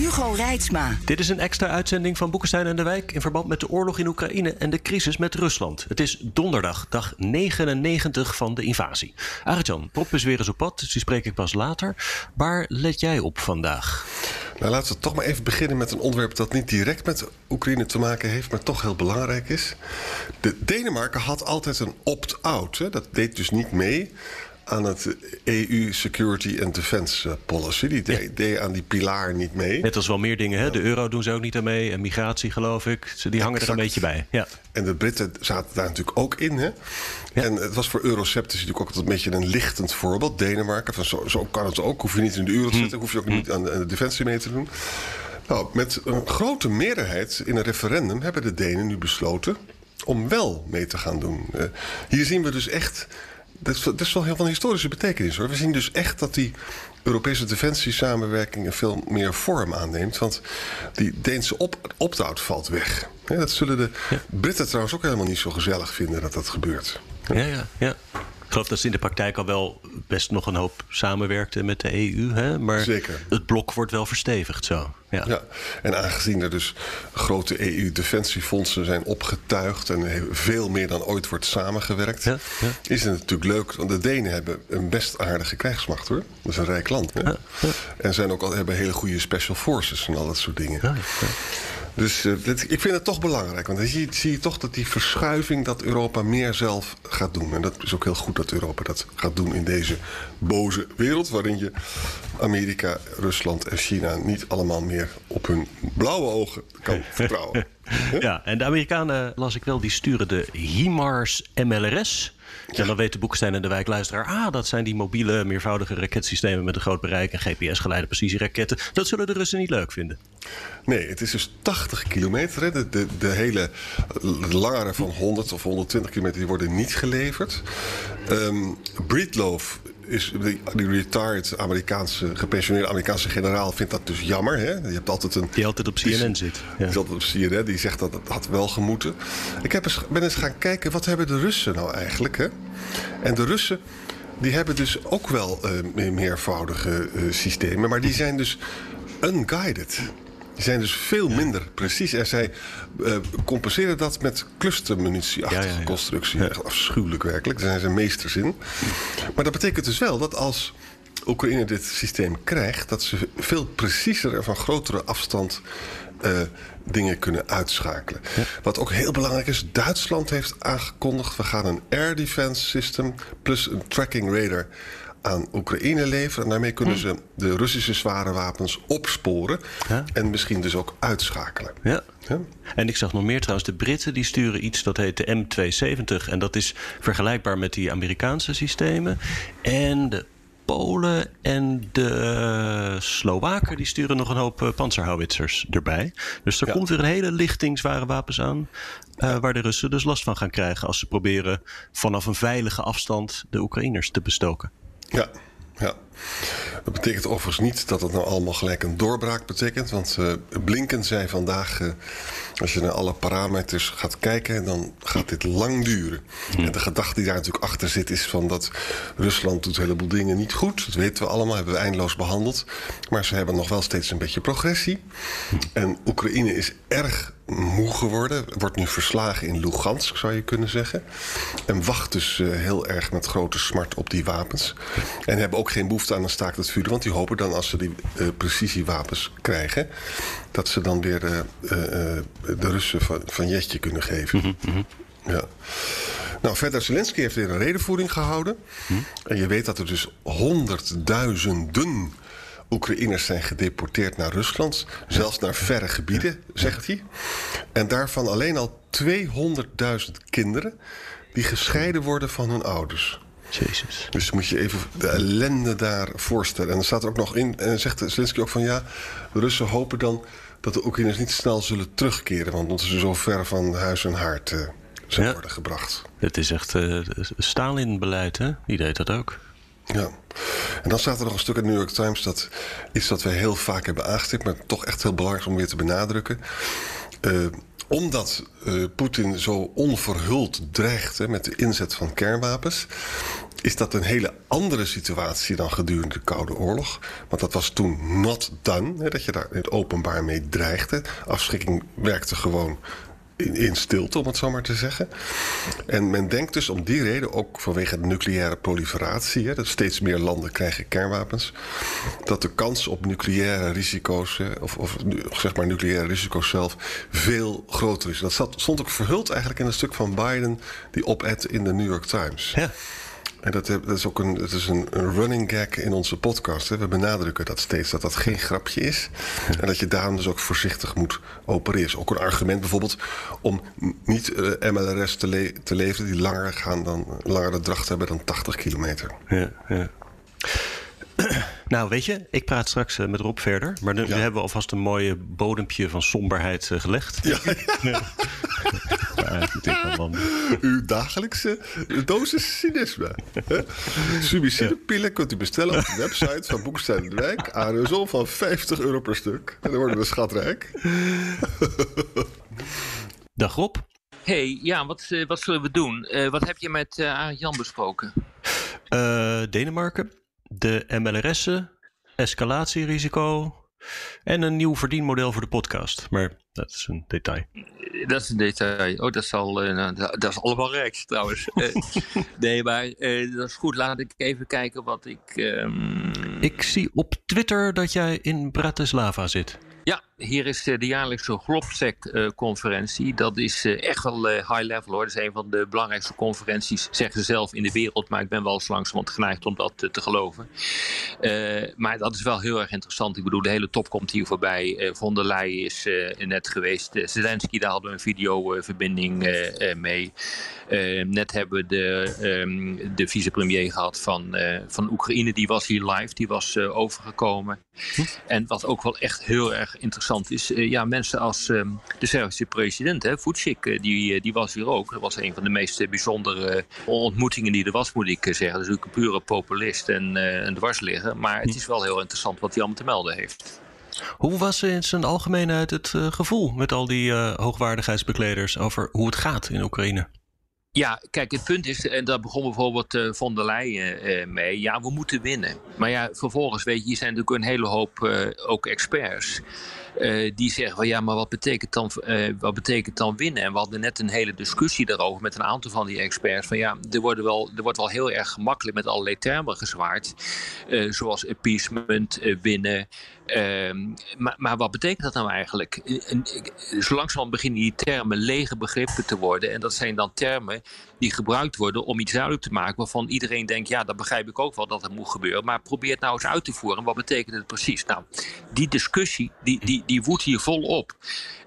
Hugo Reitsma. Dit is een extra uitzending van Boekenstein en de Wijk in verband met de oorlog in Oekraïne en de crisis met Rusland. Het is donderdag, dag 99 van de invasie. Arjan, Prop is weer eens op pad, dus die spreek ik pas later. Waar let jij op vandaag? Nou, laten we toch maar even beginnen met een onderwerp dat niet direct met Oekraïne te maken heeft, maar toch heel belangrijk is. De Denemarken had altijd een opt-out. Dat deed dus niet mee aan het EU Security and Defense eh, Policy. Die deed, deed aan die pilaar niet mee. Net als wel meer dingen. Hè? De euro doen ze ook niet aan mee. En migratie, geloof ik. Ze, die hangen er een beetje bij. Ja. En de Britten zaten daar natuurlijk ook in. Hè? En het was voor Eurosceptici natuurlijk ook een beetje een lichtend voorbeeld. Denemarken, van zo, zo kan het ook. Hoef je niet in de euro te Hm. zitten. Hoef je ook niet aan de, aan de defensie mee te doen. Nou, met een grote meerderheid in een referendum hebben de Denen nu besloten om wel mee te gaan doen. Eh, hier zien we dus echt. Dat is, dat is wel heel van historische betekenis hoor. We zien dus echt dat die Europese defensiesamenwerking een veel meer vorm aanneemt. Want die Deense op, opt-out valt weg. Dat zullen de Britten trouwens ook helemaal niet zo gezellig vinden dat dat gebeurt. Ja, ja, ja. Ik geloof dat ze in de praktijk al wel best nog een hoop samenwerkten met de EU. Hè? Maar Zeker. het blok wordt wel verstevigd zo. Ja. Ja, en aangezien er dus grote EU-defensiefondsen zijn opgetuigd en veel meer dan ooit wordt samengewerkt, Ja, ja. is het natuurlijk leuk. Want de Denen hebben een best aardige krijgsmacht hoor. Dat is een rijk land. Hè? En zijn ook al, hebben hele goede special forces en al dat soort dingen. Dus eh, dit- ik vind het toch belangrijk. Want dan zie je toch dat die verschuiving dat Europa meer zelf gaat doen. En dat is ook heel goed dat Europa dat gaat doen in deze boze wereld. Waarin je Amerika, Rusland en China niet allemaal meer op hun blauwe ogen kan vertrouwen. Ja, en de Amerikanen, las ik wel, die sturen de HIMARS MLRS. En dan weet de Boekestein en de wijkluisteraar... ah, dat zijn die mobiele, meervoudige raketsystemen... met een groot bereik en GPS-geleide precisieraketten. Dat zullen de Russen niet leuk vinden. Nee, het is dus 80 kilometer. Hè. De, de, de hele langere van 100 of 120 kilometer die worden niet geleverd. Ehm Breedlove is die, die retired Amerikaanse, gepensioneerde Amerikaanse generaal vindt dat dus jammer. Hè? Je hebt altijd een Die altijd op CNN zit. Ja. Die zat op CNN, die zegt dat het had wel gemoeten. Ik heb eens, ben eens gaan kijken, wat hebben de Russen nou eigenlijk? Hè? En de Russen, die hebben dus ook wel eh, meervoudige eh, systemen. Maar die zijn dus unguided. Die zijn dus veel minder precies. En zij eh, compenseren dat met clustermunitieachtige Ja, constructie. Echt afschuwelijk werkelijk. Daar zijn ze meesters in. Maar dat betekent dus wel dat als Oekraïne dit systeem krijgt... dat ze veel preciezer en van grotere afstand eh, dingen kunnen uitschakelen. Wat ook heel belangrijk is, Duitsland heeft aangekondigd... we gaan een air defense system plus een tracking radar aan Oekraïne leveren. En daarmee kunnen ze de Russische zware wapens opsporen... Ja. en misschien dus ook uitschakelen. Ja. Ja? En ik zag nog meer trouwens. De Britten die sturen iets dat heet de M270. En dat is vergelijkbaar met die Amerikaanse systemen. En de Polen en de eh, Slowaken die sturen nog een hoop eh, panzerhouwitsers erbij. Dus er Ja. komt weer een hele lichting zware wapens aan. eh, Waar de Russen dus last van gaan krijgen als ze proberen vanaf een veilige afstand de Oekraïners te bestoken. Ja, ja. Dat betekent overigens niet dat het nou allemaal gelijk een doorbraak betekent. Want eh, Blinken zei vandaag, eh, als je naar alle parameters gaat kijken, dan gaat dit lang duren. En de gedachte die daar natuurlijk achter zit is van dat Rusland doet een heleboel dingen niet goed. Dat weten we allemaal, hebben we eindeloos behandeld. Maar ze hebben nog wel steeds een beetje progressie. En Oekraïne is erg moe geworden. Wordt nu verslagen in Lugansk, zou je kunnen zeggen. En wacht dus eh, heel erg met grote smart op die wapens. En hebben ook geen behoefte aan een staakt het vuren. Want die hopen dan als ze die eh, precisiewapens krijgen... dat ze dan weer eh, eh, de Russen van, van Jetje kunnen geven. Ja. Nou, verder, Zelensky heeft weer een redenvoering gehouden. En je weet dat er dus honderdduizenden Oekraïners zijn gedeporteerd naar Rusland. Zelfs naar verre gebieden, zegt hij. En daarvan alleen al 200.000 kinderen die gescheiden worden van hun ouders. Jezus. Dus moet je even de ellende daar voorstellen. En er staat er ook nog in, en zegt Zelensky ook van ja, de Russen hopen dan dat de Oekraïners niet snel zullen terugkeren, want ze zo ver van huis en haard uh, zijn Ja. worden gebracht. Het is echt eh Stalin-beleid, hè? Die deed dat ook. Ja. En dan staat er nog een stuk in de New York Times dat iets dat wij heel vaak hebben aangestipt, maar toch echt heel belangrijk om weer te benadrukken. Eh, omdat eh, Poetin zo onverhuld dreigt hè, met de inzet van kernwapens, is dat een hele andere situatie dan gedurende de Koude Oorlog. Want dat was toen not done, hè, dat je daar in het openbaar mee dreigde. Afschrikking werkte gewoon in, stilte, om het zo maar te zeggen. En men denkt dus om die reden, ook vanwege de nucleaire proliferatie, hè, dat steeds meer landen krijgen kernwapens, dat de kans op nucleaire risico's, hè, of, of zeg maar nucleaire risico's zelf, veel groter is. Dat stond ook verhuld eigenlijk in een stuk van Biden, die op-ed in de New York Times. Ja. En dat, dat is ook een, dat is een, een running gag in onze podcast. Hè. We benadrukken dat steeds, dat dat geen grapje is. En dat je daarom dus ook voorzichtig moet opereren. Is ook een argument bijvoorbeeld om niet eh, MLRS te, le- te leveren... die langer, gaan dan, langer de dracht hebben dan 80 kilometer. Ja, ja. Nou, weet je, ik praat straks eh, met Rob verder. Maar nu, hebben we alvast een mooie bodempje van somberheid eh, gelegd. Ja, man. uw dagelijkse dosis cynisme. hè. Subicidepillen kunt u bestellen op de website van Boekestein de Wijk. Aerosol van 50 euro per stuk. En dan worden we schatrijk. Dag Rob. hey, ja, wat, eh, wat zullen we doen? Eh, wat heb je met eh Arend Jan besproken? Eh, Denemarken, de MLRS'en, escalatierisico en een nieuw verdienmodel voor de podcast. Maar dat is een detail. Dat is een detail. Oh, dat, zal, eh, nou, dat dat is allemaal rechts trouwens. Eh, nee, maar eh, dat is goed. Laat ik even kijken wat ik... ehm, Ik zie op Twitter dat jij in Bratislava zit. Ja, hier is eh, de jaarlijkse GlobSec-conferentie. dat is eh, echt wel eh, high level hoor. Dat is een van de belangrijkste conferenties, zeggen ze zelf, in de wereld. Maar ik ben wel eens langzamerhand geneigd om dat te geloven. Maar dat is wel heel erg interessant. Ik bedoel, de hele top komt hier voorbij. Eh von der Leyen is net geweest. Zelensky, daar hadden we een videoverbinding mee. Net hebben we de, ehm, de vicepremier gehad van, van Oekraïne. Die was hier live, die was overgekomen. En wat ook wel echt heel erg interessant is, eh, ja, mensen als ehm, de Servische president, hè, Vucic, eh, die, eh, die was hier ook. Dat was een van de meest bijzondere ontmoetingen die er was, moet ik zeggen. Dat is natuurlijk een pure populist en eh, een dwarsligger. Maar het is wel heel interessant wat hij allemaal te melden heeft. Hoe was in zijn algemeenheid het gevoel met al die hoogwaardigheidsbekleders over hoe het gaat in Oekraïne? Ja, kijk, het punt is, en daar begon bijvoorbeeld eh von der Leyen eh, mee, ja, we moeten winnen. Maar ja, vervolgens, weet je, hier zijn natuurlijk een hele hoop eh, ook experts. Eh, die zeggen van ja, maar wat betekent, dan, eh, wat betekent dan winnen? En we hadden net een hele discussie daarover met een aantal van die experts. Van ja, er, worden wel, er wordt wel heel erg gemakkelijk met allerlei termen gezwaard. eh, zoals appeasement, winnen. Ehm, maar, maar wat betekent dat nou eigenlijk? En- en- Zo langzamerhand beginnen die termen lege begrippen te worden. En dat zijn dan termen die gebruikt worden om iets duidelijk te maken waarvan iedereen denkt, ja, dat begrijp ik ook wel dat het moet gebeuren. Maar probeer het nou eens uit te voeren. Wat betekent het precies? Nou, die discussie, die, die, die woedt hier volop.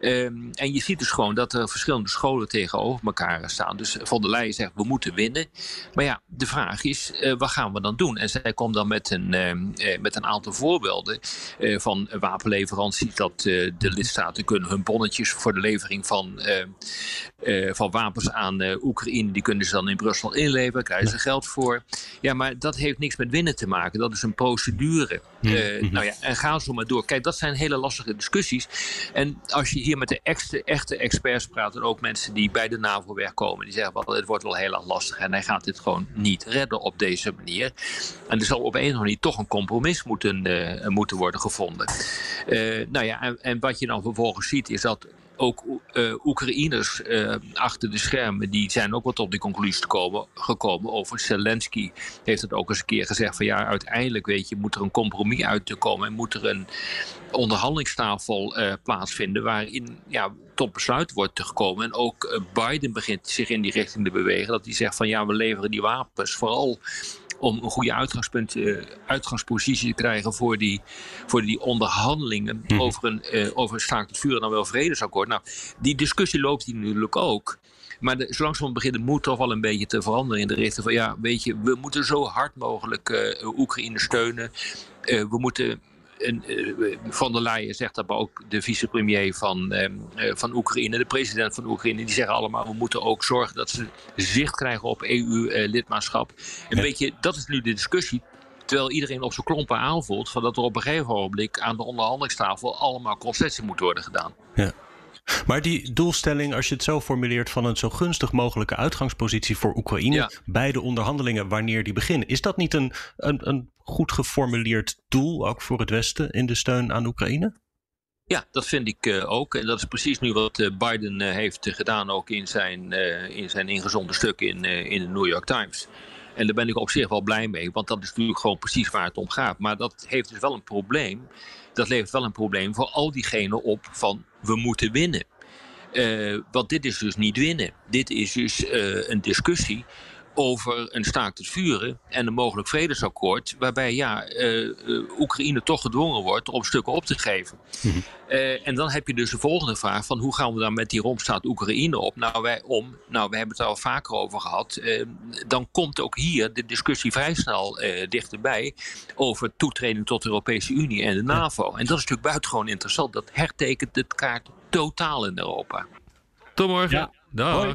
Ehm, en je ziet dus gewoon dat er verschillende scholen tegenover elkaar staan. Dus Von der Leyen zegt, we moeten winnen. Maar ja, de vraag is, eh, wat gaan we dan doen? En zij komt dan met een, ehm, eh, met een aantal voorbeelden eh, van wapenleveranties. Dat de lidstaten kunnen hun bonnetjes voor de levering van, eh, eh, van wapens aan Oekraïne, die kunnen ze dan in Brussel inleveren, krijgen ze geld voor. Ja, maar dat heeft niks met winnen te maken. Dat is een procedure. Eh, nou ja, en ga zo maar door. Kijk, dat zijn hele lastige discussies. En als je hier met de echte, echte experts praat, en ook mensen die bij de NAVO wegkomen, die zeggen wel, het wordt wel heel erg lastig en hij gaat dit gewoon niet redden op deze manier. En er zal op een of andere manier toch een compromis moeten, eh, moeten worden gevonden. Eh, nou ja, en, en wat je dan vervolgens ziet is dat ook eh, Oekraïners eh, achter de schermen, die zijn ook wat op die conclusie gekomen over Zelensky. Heeft het ook eens een keer gezegd van ja, uiteindelijk weet je, moet er een compromis uit te komen en moet er een onderhandelingstafel eh, plaatsvinden waarin ja, tot besluit wordt gekomen. En ook Biden begint zich in die richting te bewegen. Dat hij zegt van ja, we leveren die wapens vooral om een goede uitgangspunt, eh, uitgangspositie te krijgen voor die, voor die onderhandelingen over een, eh, over een staakt het vuur en dan wel vredesakkoord. Nou, die discussie loopt hier natuurlijk ook. Maar de, zo langzamerhand begint de moed toch wel een beetje te veranderen in de richting van ja, weet je, we moeten zo hard mogelijk uh, Oekraïne steunen. Uh, we moeten en, uh, van der Leyen zegt dat, maar ook de vicepremier van, uh, van Oekraïne, de president van Oekraïne, die zeggen allemaal: we moeten ook zorgen dat ze zicht krijgen op EU-lidmaatschap. Een beetje, dat is nu de discussie. Terwijl iedereen op zijn klompen aanvoelt van dat er op een gegeven ogenblik aan de onderhandelingstafel allemaal concessies moet worden gedaan. Ja. Maar die doelstelling, als je het zo formuleert, van een zo gunstig mogelijke uitgangspositie voor Oekraïne ja. bij de onderhandelingen wanneer die beginnen, is dat niet een, een, een goed geformuleerd doel, ook voor het Westen, in de steun aan Oekraïne? Ja, dat vind ik uh, ook. En dat is precies nu wat uh, Biden uh, heeft gedaan, ook in zijn, in zijn ingezonde stuk in, in de New York Times. En daar ben ik op zich wel blij mee, want dat is natuurlijk gewoon precies waar het om gaat. Maar dat heeft dus wel een probleem. Dat levert wel een probleem voor al diegenen op van we moeten winnen. Want dit is dus niet winnen. Dit is dus een discussie over een staakt het vuren en een mogelijk vredesakkoord, waarbij ja, uh, Oekraïne toch gedwongen wordt om stukken op te geven. Mm -hmm. uh, en dan heb je dus de volgende vraag van hoe gaan we dan met die rompstaat Oekraïne op? Nou, wij om, nou, we hebben het er al vaker over gehad. Uh, dan komt ook hier de discussie vrij snel dichterbij over toetreding tot de Europese Unie en de NAVO. En dat is natuurlijk buitengewoon interessant. Dat hertekent de kaart totaal in Europa. Tot morgen. Ja. Dag. Hoi.